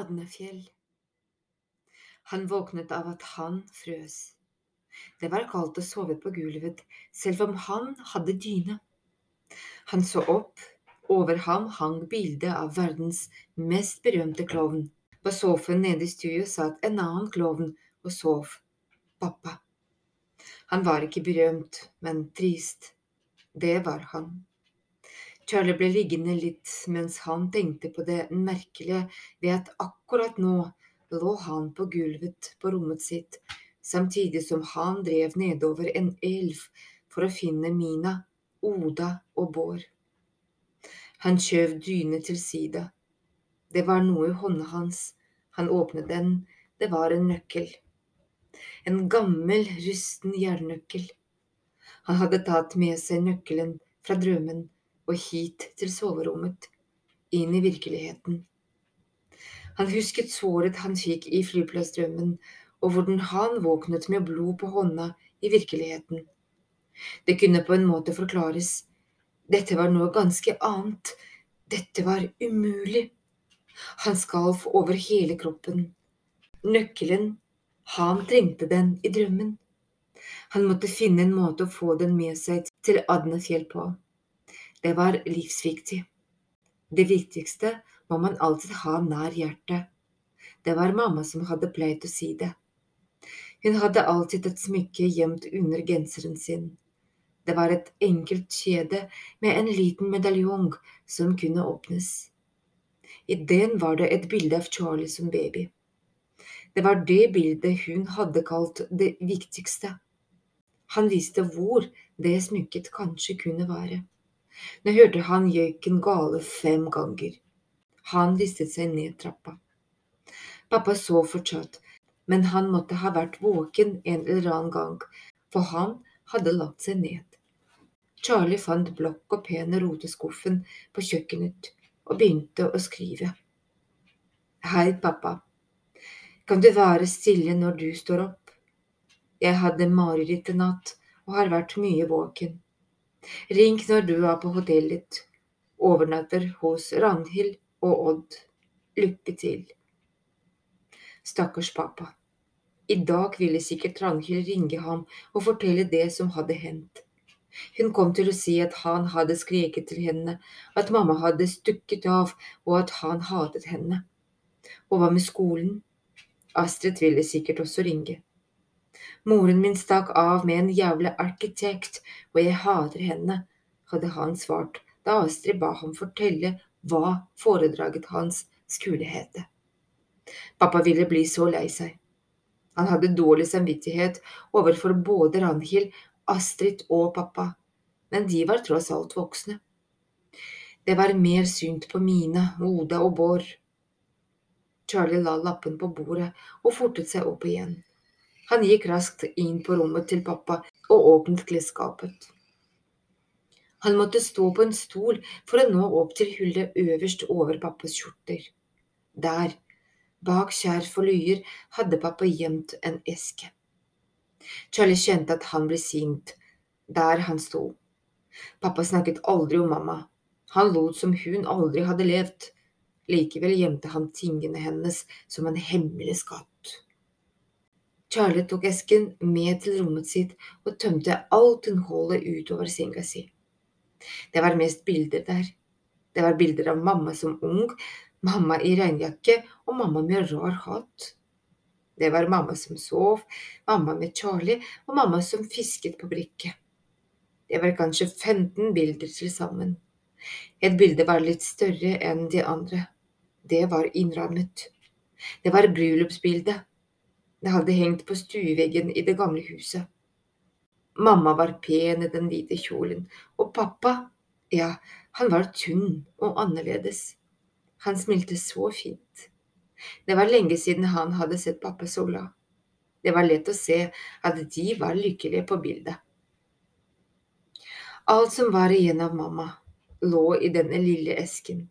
Adnefjell. Han våknet av at han frøs. Det var kaldt å sove på gulvet, selv om han hadde dyne. Han så opp. Over ham hang bildet av verdens mest berømte klovn. På sofaen nede i stua satt en annen klovn og sov. Pappa. Han var ikke berømt, men trist. Det var han. Charlie ble liggende litt mens han tenkte på det merkelige ved at akkurat nå lå han på gulvet på rommet sitt, samtidig som han drev nedover en elv for å finne Mina, Oda og Bård. Han skjøv dynet til side. Det var noe i hånda hans. Han åpnet den. Det var en nøkkel. En gammel, rusten jernnøkkel. Han hadde tatt med seg nøkkelen fra drømmen og hit til soverommet, inn i virkeligheten. Han husket såret han fikk i flyplassdrømmen, og hvordan han våknet med blod på hånda i virkeligheten. Det kunne på en måte forklares. Dette var noe ganske annet. Dette var umulig. Han skalv over hele kroppen. Nøkkelen, han trengte den i drømmen. Han måtte finne en måte å få den med seg til Adnefjell på. Det var livsviktig. Det viktigste må man alltid ha nær hjertet. Det var mamma som hadde pleid å si det. Hun hadde alltid et smykke gjemt under genseren sin. Det var et enkelt kjede med en liten medaljong som kunne åpnes. I den var det et bilde av Charlie som baby. Det var det bildet hun hadde kalt det viktigste. Han visste hvor det smykket kanskje kunne være. Nå hørte han gjøken gale fem ganger. Han listet seg ned trappa. Pappa så fortsatt, men han måtte ha vært våken en eller annen gang, for han hadde lagt seg ned. Charlie fant blokk og penn roteskuffen på kjøkkenet og begynte å skrive. Hei, pappa. Kan du være stille når du står opp? Jeg hadde mareritt i natt og har vært mye våken. Ring når du er på hotellet. Overnatter hos Ragnhild og Odd. Lykke til. Stakkars pappa. I dag ville sikkert Ragnhild ringe ham og fortelle det som hadde hendt. Hun kom til å si at han hadde skreket til henne, at mamma hadde stukket av, og at han hatet henne. Og hva med skolen? Astrid ville sikkert også ringe. Moren min stakk av med en jævla arkitekt, og jeg hater henne, hadde han svart da Astrid ba ham fortelle hva foredraget hans skulle hete. Pappa ville bli så lei seg. Han hadde dårlig samvittighet overfor både Ranhild, Astrid og pappa, men de var tross alt voksne. Det var mer synd på Mina, Oda og Bård. Charlie la lappen på bordet og fortet seg opp igjen. Han gikk raskt inn på rommet til pappa og åpnet klesskapet. Han måtte stå på en stol for å nå opp til hullet øverst over pappas skjorter. Der, bak skjerf og lyer, hadde pappa gjemt en eske. Charlie kjente at han ble sint der han sto. Pappa snakket aldri om mamma. Han lot som hun aldri hadde levd. Likevel gjemte han tingene hennes som en hemmelig skatt. Charlie tok esken med til rommet sitt og tømte alt innholdet utover senga si. Det var mest bilder der. Det var bilder av mamma som ung, mamma i regnjakke og mamma med rar hatt. Det var mamma som sov, mamma med Charlie og mamma som fisket på brikke. Det var kanskje 15 bilder til sammen. Et bilde var litt større enn de andre. Det var innrammet. Det var bryllupsbildet. Det hadde hengt på stueveggen i det gamle huset. Mamma var pen i den hvite kjolen, og pappa, ja, han var tynn og annerledes. Han smilte så fint. Det var lenge siden han hadde sett pappa så glad. Det var lett å se at de var lykkelige på bildet. Alt som var igjen av mamma, lå i denne lille esken,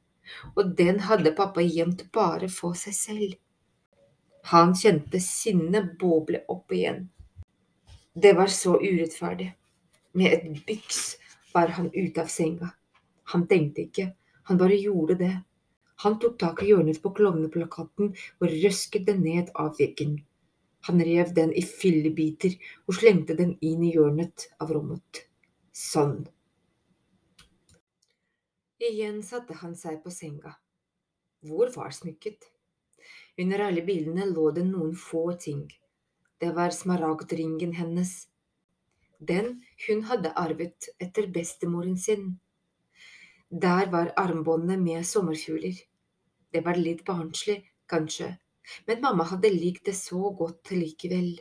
og den hadde pappa gjemt bare for seg selv. Han kjente sinnet boble opp igjen. Det var så urettferdig. Med et byks var han ute av senga. Han tenkte ikke, han bare gjorde det. Han tok tak i hjørnet på klovneplakaten og røsket den ned av veggen. Han rev den i fillebiter og slengte den inn i hjørnet av rommet. Sånn. Igjen satte han seg på senga. Hvor var smykket? Under alle bildene lå det noen få ting. Det var smaragdringen hennes. Den hun hadde arvet etter bestemoren sin. Der var armbåndet med sommerfugler. Det var litt barnslig, kanskje, men mamma hadde likt det så godt likevel.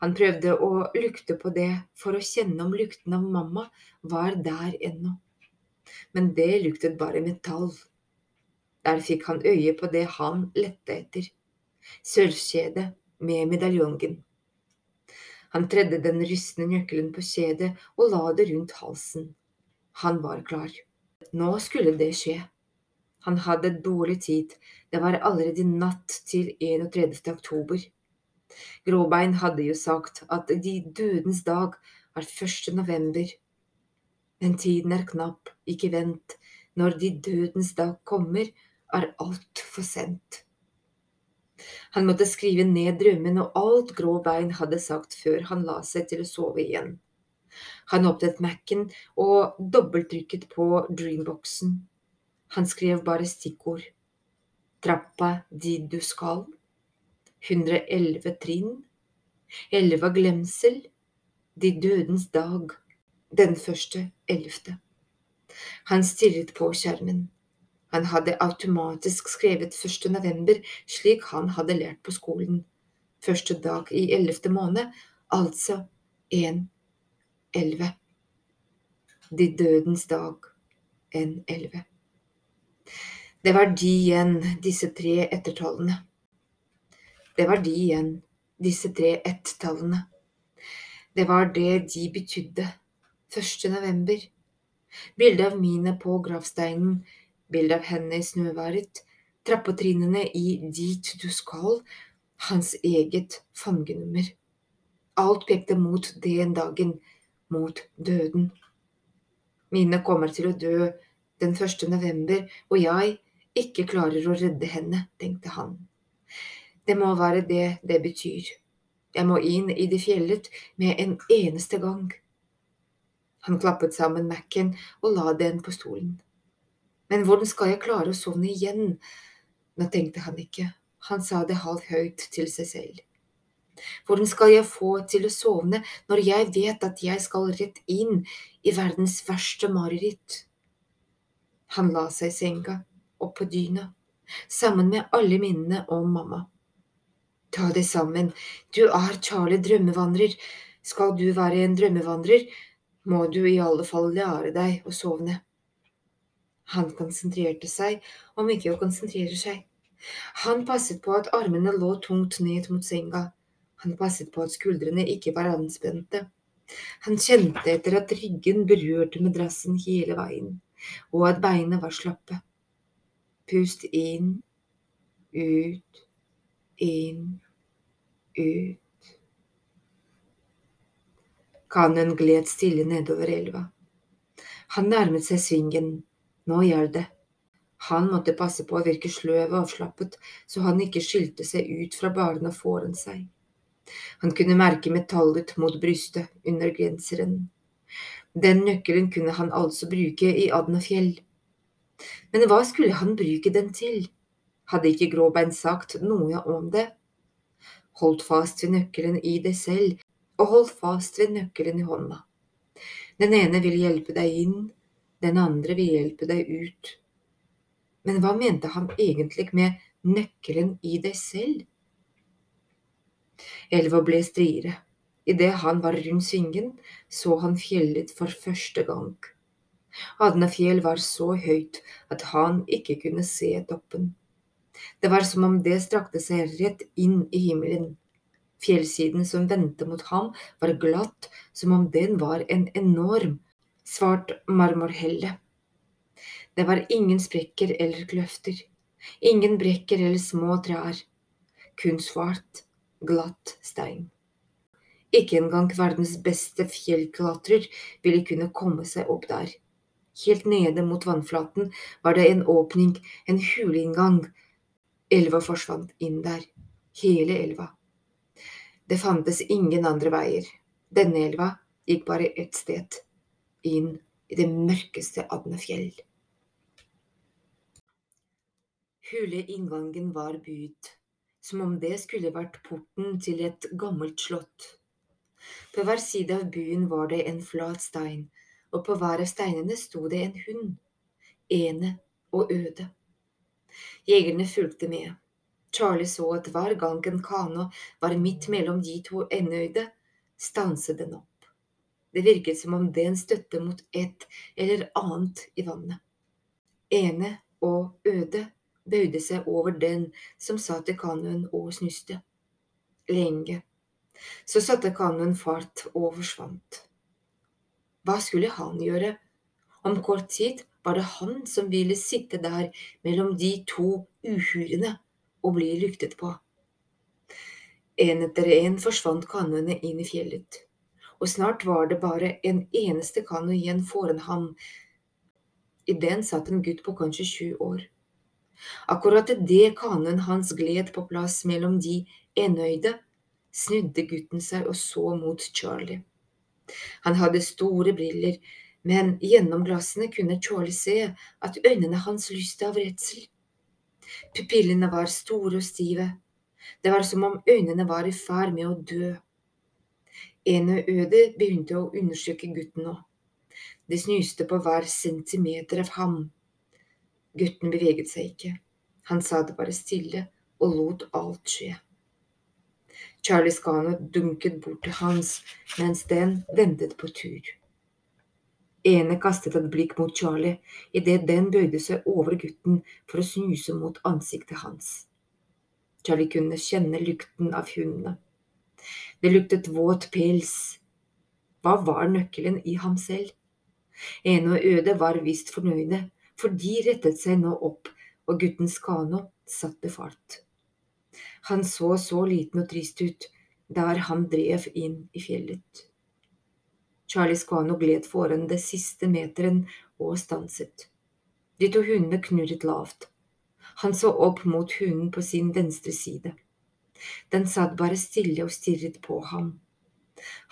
Han prøvde å lukte på det for å kjenne om lukten av mamma var der ennå, men det luktet bare metall. Der fikk han øye på det han lette etter, sølvkjedet med medaljongen. Han tredde den rystne nøkkelen på kjedet og la det rundt halsen. Han var klar. Nå skulle det skje. Han hadde dårlig tid, det var allerede natt til 31. oktober. Gråbein hadde jo sagt at de dødens dag var 1. november. Men tiden er knapp, ikke vent, når de dødens dag kommer, er alt for sent. Han måtte skrive ned drømmen og alt Gråbein hadde sagt før han la seg til å sove igjen. Han åpnet Mac-en og dobbelttrykket på Dreamboxen. Han skrev bare stikkord. Trappa dit du skal. 111 trinn. Elleve glemsel. De dødens dag. Den første ellevte. Han stirret på skjermen. Han hadde automatisk skrevet 1. november, slik han hadde lært på skolen. Første dag i ellevte måned, altså en elleve. De dødens dag, en elleve. Det var de igjen, disse tre ettertallene. Det var de igjen, disse tre ett-tallene. Det var det de betydde. 1. november. Bildet av Mine på gravsteinen, bilde av henne i snøværet, trappetrinnene i Dit du skal, hans eget fangenummer. Alt pekte mot den dagen, mot døden. Mine kommer til å dø den 1. november, og jeg ikke klarer å redde henne, tenkte han. Det må være det det betyr. Jeg må inn i det fjellet med en eneste gang. Han klappet sammen Mac-en og la den på stolen. Men hvordan skal jeg klare å sovne igjen? Nå tenkte han ikke, han sa det halvhøyt til seg selv. Hvordan skal jeg få til å sovne når jeg vet at jeg skal rett inn i verdens verste mareritt? Han la seg i senga, opp på dyna, sammen med alle minnene om mamma. Ta det sammen, du er Charlie drømmevandrer, skal du være en drømmevandrer, må du i alle fall lære deg å sovne. Han konsentrerte seg, om ikke å konsentrere seg. Han passet på at armene lå tungt ned mot senga. Han passet på at skuldrene ikke var anspente. Han kjente etter at ryggen berørte madrassen hele veien og at beina var slappe. Pust inn, ut, inn, ut. Kanen gled stille nedover elva. Han nærmet seg svingen. Nå gjaldt det. Han måtte passe på å virke sløv og avslappet, så han ikke skilte seg ut fra barna foran seg. Han kunne merke metallet mot brystet under genseren. Den nøkkelen kunne han altså bruke i Adnafjell. Men hva skulle han bruke den til? Hadde ikke Gråbein sagt noe om det? Holdt fast ved nøkkelen i deg selv, og holdt fast ved nøkkelen i hånda. Den ene vil hjelpe deg inn, den andre vil hjelpe deg ut. Men hva mente han egentlig med nøkkelen i deg selv? Elva ble striere. Idet han var rundt svingen, så han fjellet for første gang. Adnafjell var så høyt at han ikke kunne se toppen. Det var som om det strakte seg rett inn i himmelen. Fjellsiden som vendte mot ham, var glatt, som om den var en enorm, svart marmorhelle. Det var ingen sprekker eller kløfter, ingen brekker eller små trær, kun svart, glatt stein. Ikke engang verdens beste fjellklatrer ville kunne komme seg opp der. Helt nede mot vannflaten var det en åpning, en huleinngang. Elva forsvant inn der, hele elva. Det fantes ingen andre veier. Denne elva gikk bare ett sted, inn i det mørkeste Adnefjell. Huleinngangen var bud, som om det skulle vært porten til et gammelt slott. På hver side av byen var det en flat stein, og på hver av steinene sto det en hund, ene og øde. Jegerne fulgte med. Charlie så at hver gang en kano var midt mellom de to enøyde, stanset den opp. Det virket som om den støtte mot et eller annet i vannet. Ene og øde bøyde seg over den som satt i kanoen og snuste. Lenge. Så satte kanoen fart og forsvant. Hva skulle han gjøre? Om kort tid var det han som ville sitte der mellom de to uhyrene og bli luktet på. En etter en forsvant kanoene inn i fjellet, og snart var det bare en eneste kano igjen foran ham. I den satt en gutt på kanskje sju år. Akkurat idet kanoen hans gled på plass mellom de enøyde, snudde gutten seg og så mot Charlie. Han hadde store briller, men gjennom glassene kunne Charlie se at øynene hans lyste av redsel. Pupillene var store og stive. Det var som om øynene var i ferd med å dø. Ene øde begynte å undersøke gutten nå. Det snuste på hver centimeter av ham. Gutten beveget seg ikke. Han sa det bare stille og lot alt skje. Charlie Scano dunket bort til hans mens den ventet på tur. Ene kastet et blikk mot Charlie idet den bøyde seg over gutten for å snuse mot ansiktet hans. Charlie kunne kjenne lukten av hundene. Det luktet våt pels. Hva var nøkkelen i ham selv? Ene og Øde var visst fornøyde, for de rettet seg nå opp, og guttens kano satte fart. Han så så liten og trist ut der han drev inn i fjellet. Charlie Skano gled foran det siste meteren og stanset. De to hundene knurret lavt. Han så opp mot hunden på sin venstre side. Den satt bare stille og stirret på ham.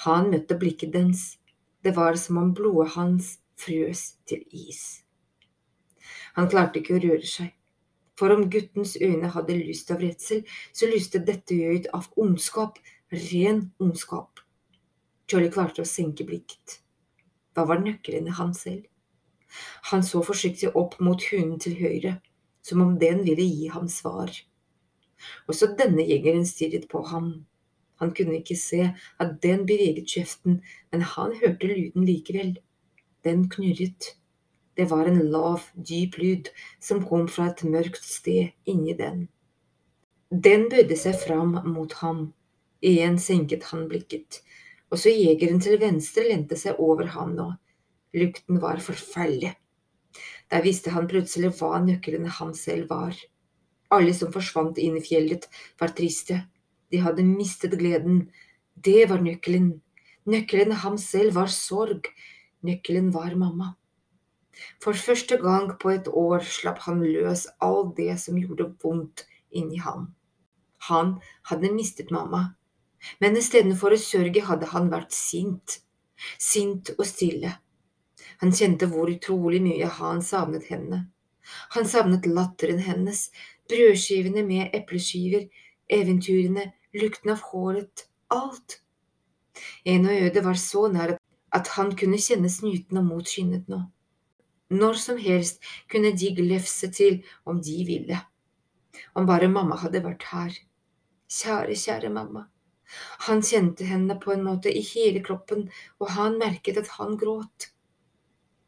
Han møtte blikket dens. Det var som om blodet hans frøs til is. Han klarte ikke å røre seg. For om guttens øyne hadde lyst av redsel, så lyste dette øyet av ondskap, ren ondskap. Charlie klarte å senke blikket. Hva var nøkkelen i han selv? Han så forsiktig opp mot hunden til høyre, som om den ville gi ham svar. Også denne jegeren stirret på ham. Han kunne ikke se at den beveget kjeften, men han hørte lyden likevel. Den knurret. Det var en lav, dyp lyd som kom fra et mørkt sted inni den. Den bøyde seg fram mot ham. Igjen senket han blikket. Også jegeren til venstre lente seg over ham nå. Lukten var forferdelig. Der visste han plutselig hva nøkkelen han selv var. Alle som forsvant inn i fjellet, var triste. De hadde mistet gleden. Det var nøkkelen. Nøkkelen ham selv var sorg. Nøkkelen var mamma. For første gang på et år slapp han løs all det som gjorde vondt inni ham. Han hadde mistet mamma, men istedenfor å sørge hadde han vært sint. Sint og stille. Han kjente hvor utrolig mye han savnet henne. Han savnet latteren hennes, brødskivene med epleskiver, eventyrene, lukten av håret, alt. En og øde var så nær at han kunne kjenne snuten og motskinnet nå. Når som helst kunne de glefse til om de ville. Om bare mamma hadde vært her. Kjære, kjære mamma. Han kjente henne på en måte i hele kroppen, og han merket at han gråt.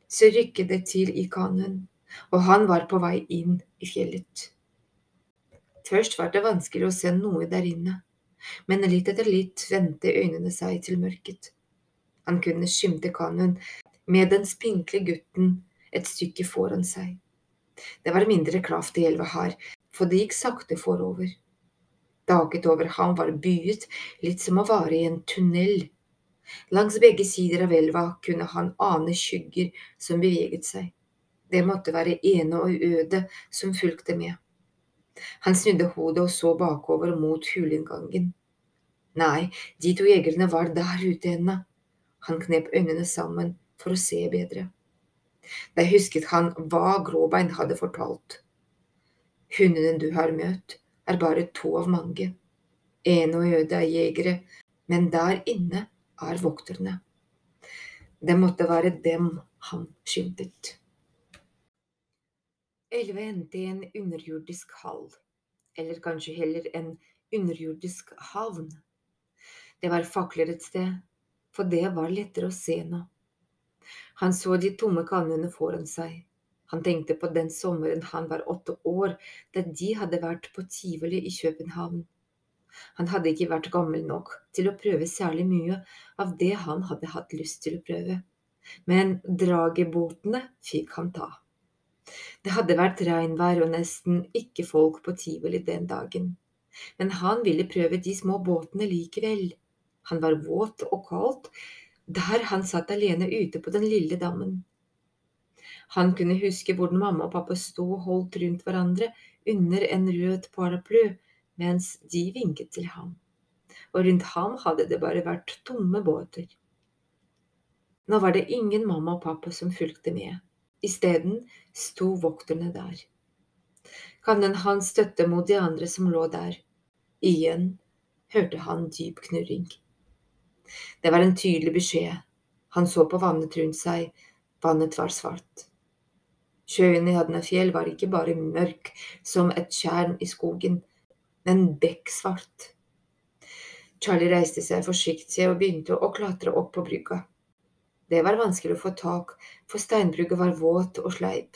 Så rykket det til i kanoen, og han var på vei inn i fjellet. Først var det vanskelig å se noe der inne, men litt etter litt vendte øynene seg til mørket. Han kunne skimte kanoen med den spinkle gutten et stykke foran seg. Det var mindre kraft i elva her, for det gikk sakte forover. Daget over ham var byet, litt som å være i en tunnel. Langs begge sider av elva kunne han ane skygger som beveget seg. Det måtte være ene og øde som fulgte med. Han snudde hodet og så bakover mot huleinngangen. Nei, de to jegerne var der ute ennå. Han knep øynene sammen for å se bedre. Da husket han hva Gråbein hadde fortalt. Hundene du har møtt, er bare to av mange. Ene og øde er jegere, men der inne er vokterne. Det måtte være dem han skimtet. Elva endte i en underjordisk hall, eller kanskje heller en underjordisk havn. Det var fakler et sted, for det var lettere å se nå. Han så de tomme kannene foran seg. Han tenkte på den sommeren han var åtte år, da de hadde vært på tivoli i København. Han hadde ikke vært gammel nok til å prøve særlig mye av det han hadde hatt lyst til å prøve, men dragebåtene fikk han ta. Det hadde vært regnvær og nesten ikke folk på tivoli den dagen, men han ville prøve de små båtene likevel. Han var våt og kaldt der han satt alene ute på den lille dammen. Han kunne huske hvordan mamma og pappa sto holdt rundt hverandre under en rød paraply mens de vinket til ham, og rundt ham hadde det bare vært tomme båter. Nå var det ingen mamma og pappa som fulgte med, isteden sto vokterne der. Kannen hans støtte mot de andre som lå der. Igjen hørte han dyp knurring. Det var en tydelig beskjed. Han så på vannet rundt seg. Vannet var svart. Sjøen i Hadnafjell var ikke bare mørk som et tjern i skogen, men bekksvart. Charlie reiste seg forsiktig og begynte å klatre opp på brygga. Det var vanskelig å få tak, for steinbrygget var våt og sleip.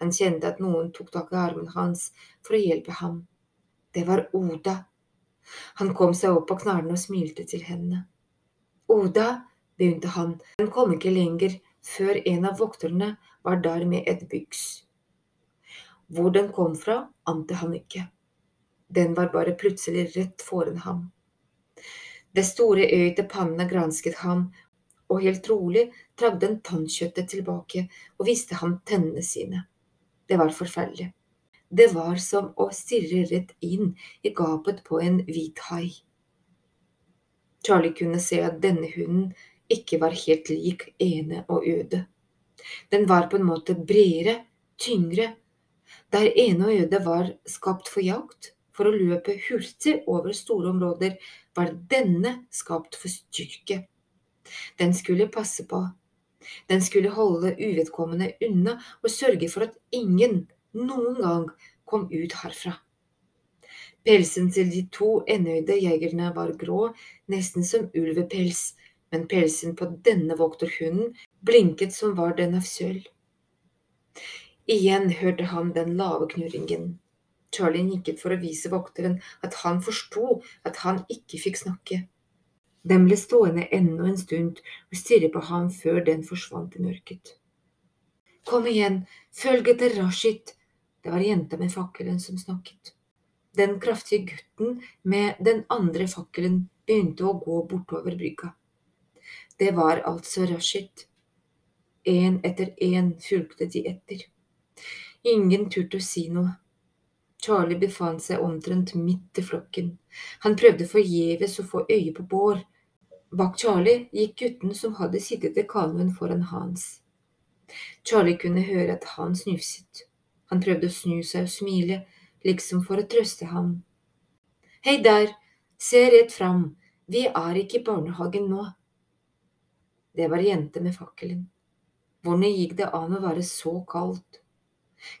Han kjente at noen tok tak i armen hans for å hjelpe ham. Det var Oda. Han kom seg opp på knærne og smilte til henne. Oda, begynte han, den kom ikke lenger før en av vokterne var der med et byks. Hvor den kom fra, ante han ikke. Den var bare plutselig rett foran ham. Det store øyet til pannen gransket ham, og helt rolig trakk den tannkjøttet tilbake og viste ham tennene sine. Det var forferdelig. Det var som å stirre rett inn i gapet på en hvit hai. Charlie kunne se at denne hunden ikke var helt lik ene og øde. Den var på en måte bredere, tyngre. Der ene og øde var skapt for jakt, for å løpe hurtig over store områder, var denne skapt for styrke. Den skulle passe på. Den skulle holde uvedkommende unna og sørge for at ingen noen gang kom ut herfra. Pelsen til de to enøyde jegerne var grå, nesten som ulvepels, men pelsen på denne vokterhunden blinket som var den av sølv. Igjen hørte han den lave knurringen. Charlie nikket for å vise vokteren at han forsto at han ikke fikk snakke. Den ble stående enda en stund og stirre på ham før den forsvant i mørket. Kom igjen, følg etter Rashid, det var jenta med fakkelen som snakket. Den kraftige gutten med den andre fakkelen begynte å gå bortover brygga. Det var altså Rashid. En etter en fulgte de etter. Ingen turte å si noe. Charlie befant seg omtrent midt i flokken. Han prøvde forgjeves å få øye på Bård. Bak Charlie gikk gutten som hadde sittet i kalven foran Hans. Charlie kunne høre at han snufset. Han prøvde å snu seg og smile, liksom for å trøste ham. Hei der, se rett fram, vi er ikke i barnehagen nå. Det var jente med fakkelen. Hvordan gikk det an å være så kaldt?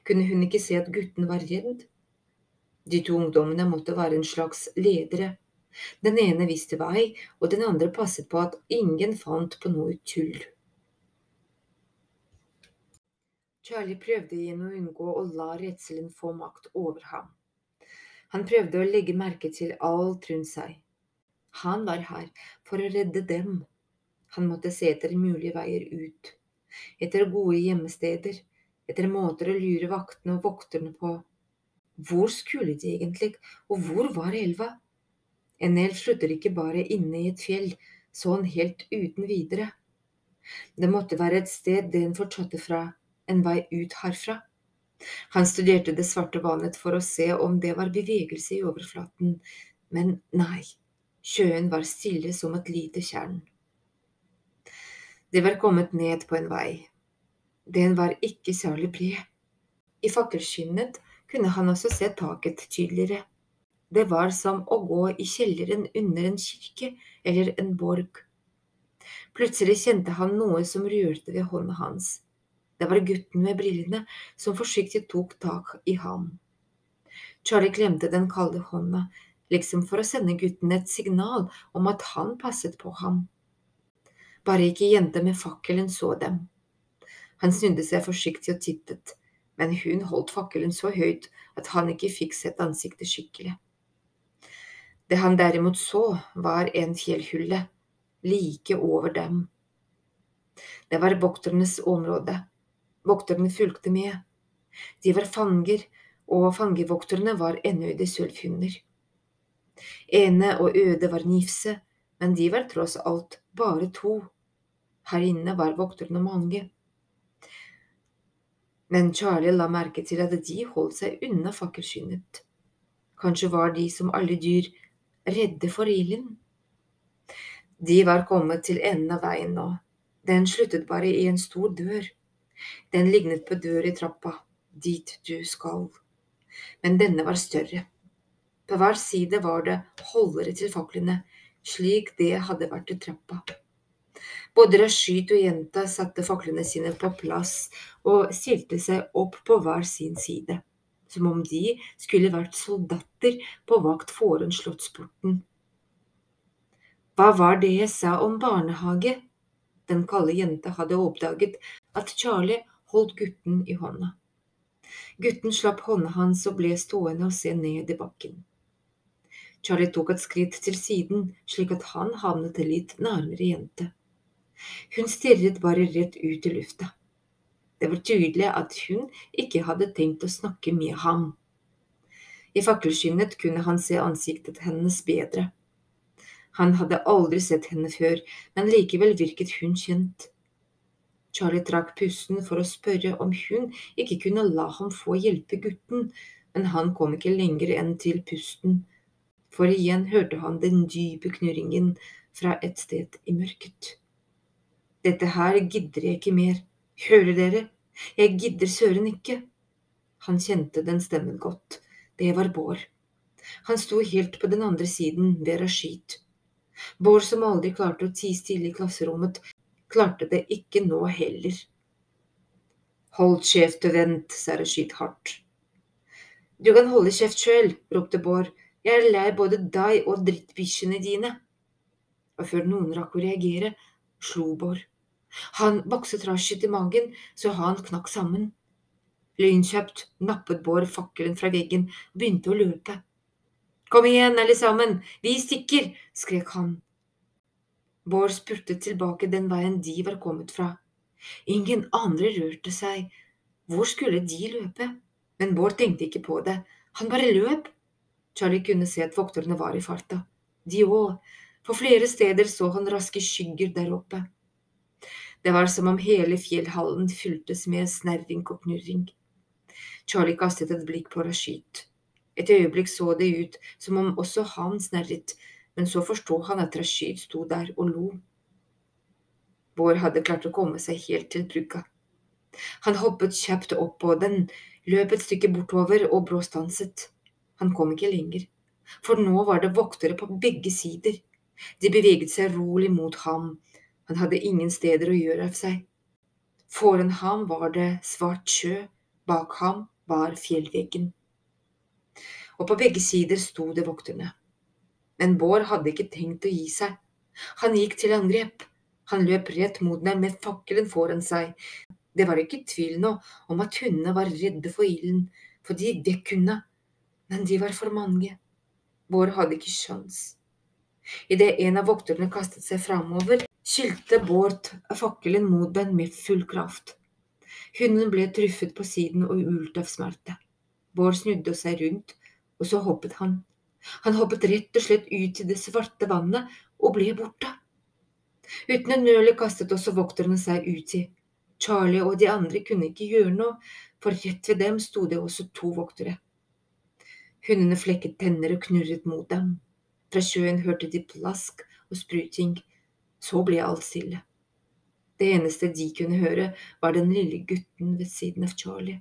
Kunne hun ikke se at gutten var redd? De to ungdommene måtte være en slags ledere. Den ene visste vei, og den andre passet på at ingen fant på noe tull. Charlie prøvde igjen å unngå å la redselen få makt over ham. Han prøvde å legge merke til alt rundt seg. Han var her for å redde dem. Han måtte se etter mulige veier ut, etter gode gjemmesteder, etter måter å lure vaktene og vokterne på. Hvor skulle de egentlig, og hvor var elva? En elv slutter ikke bare inne i et fjell, sånn helt uten videre. Det måtte være et sted den fortsatte fra, en vei ut herfra. Han studerte det svarte vannet for å se om det var bevegelse i overflaten, men nei, sjøen var stille som et lite tjern. De var kommet ned på en vei. Den var ikke særlig bred. I fakkelskinnet kunne han også se taket tydeligere. Det var som å gå i kjelleren under en kirke eller en borg. Plutselig kjente han noe som rørte ved hånda hans. Det var gutten med brillene som forsiktig tok tak i ham. Charlie klemte den kalde hånda, liksom for å sende gutten et signal om at han passet på ham. Bare ikke jenta med fakkelen så dem. Han snudde seg forsiktig og tittet, men hun holdt fakkelen så høyt at han ikke fikk sett ansiktet skikkelig. Det han derimot så, var en fjellhylle, like over dem. Det var vokternes område. Vokterne fulgte med. De var fanger, og fangevokterne var enøyde sølvhunder. Ene og Øde var nifse, men de var tross alt bare to. Her inne var vokterne mange. Men Charlie la merke til at de holdt seg unna fakkelskinnet. Kanskje var de som alle dyr redde for ilden. De var kommet til enden av veien nå. Den sluttet bare i en stor dør. Den lignet på dør i trappa, dit du skal. Men denne var større. På hver side var det holdere til faklene, slik det hadde vært i trappa. Både Rashid og jenta satte faklene sine på plass og stilte seg opp på hver sin side, som om de skulle vært soldater på vakt foran slottsporten. Hva var det jeg sa om barnehage? Den kalde jenta hadde oppdaget at Charlie holdt gutten i hånda. Gutten slapp hånda hans og ble stående og se ned i bakken. Charlie tok et skritt til siden, slik at han havnet litt nærmere jente. Hun stirret bare rett ut i lufta. Det var tydelig at hun ikke hadde tenkt å snakke med ham. I fakkelskinnet kunne han se ansiktet hennes bedre. Han hadde aldri sett henne før, men likevel virket hun kjent. Charlie trakk pusten for å spørre om hun ikke kunne la ham få hjelpe gutten, men han kom ikke lenger enn til pusten, for igjen hørte han den dype knurringen fra et sted i mørket. Dette her gidder jeg ikke mer, hører dere, jeg gidder søren ikke. Han kjente den stemmen godt, det var Bård. Han sto helt på den andre siden, ved Rashid. Bård som aldri klarte å tie stille i klasserommet, klarte det ikke nå heller. Hold kjeft og vent, sa Rashid hardt. Du kan holde kjeft sjøl, ropte Bård, jeg er lei både deg og drittbikkjene dine. Og før noen rakk å reagere, slo Bård. Han bokset Rashid i magen så han knakk sammen. Lynkjapt nappet Bård fakkelen fra veggen og begynte å løpe. Kom igjen, alle sammen, vi stikker, skrek han Bård spurtet tilbake den veien de var kommet fra. Ingen andre rørte seg. Hvor skulle de løpe? Men Bård tenkte ikke på det. Han bare løp. Charlie kunne se at vokterne var i farta. De òg. På flere steder så han raske skygger der oppe. Det var som om hele fjellhallen fyltes med snerring og knurring. Charlie kastet et blikk på Rashid. Et øyeblikk så det ut som om også han snerret, men så forsto han at Rashid sto der og lo. Bård hadde klart å komme seg helt til brygga. Han hoppet kjapt opp på den, løp et stykke bortover og bråstanset. Han kom ikke lenger, for nå var det voktere på begge sider. De beveget seg rolig mot ham, han hadde ingen steder å gjøre av seg. Foran ham var det svart sjø, bak ham var fjellveggen. Og på begge sider sto det vokterne. Men Bård hadde ikke tenkt å gi seg. Han gikk til angrep. Han løp rett mot dem med fakkelen foran seg. Det var ikke tvil nå om at hundene var redde for ilden, fordi det kunne, men de var for mange. Bård hadde ikke sjans. Idet en av vokterne kastet seg framover, skyldte Bård fakkelen mot den med full kraft. Hunden ble truffet på siden og ulte av smerte. Bård snudde seg rundt, og så hoppet han. Han hoppet rett og slett ut i det svarte vannet og ble borte. Uten en nøl kastet også vokterne seg uti. Charlie og de andre kunne ikke gjøre noe, for rett ved dem sto det også to voktere. Hundene flekket tenner og knurret mot dem. Fra sjøen hørte de plask og spruting. Så ble alt stille. Det eneste de kunne høre, var den lille gutten ved siden av Charlie.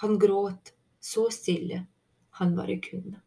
Han gråt, så stille han bare kunne.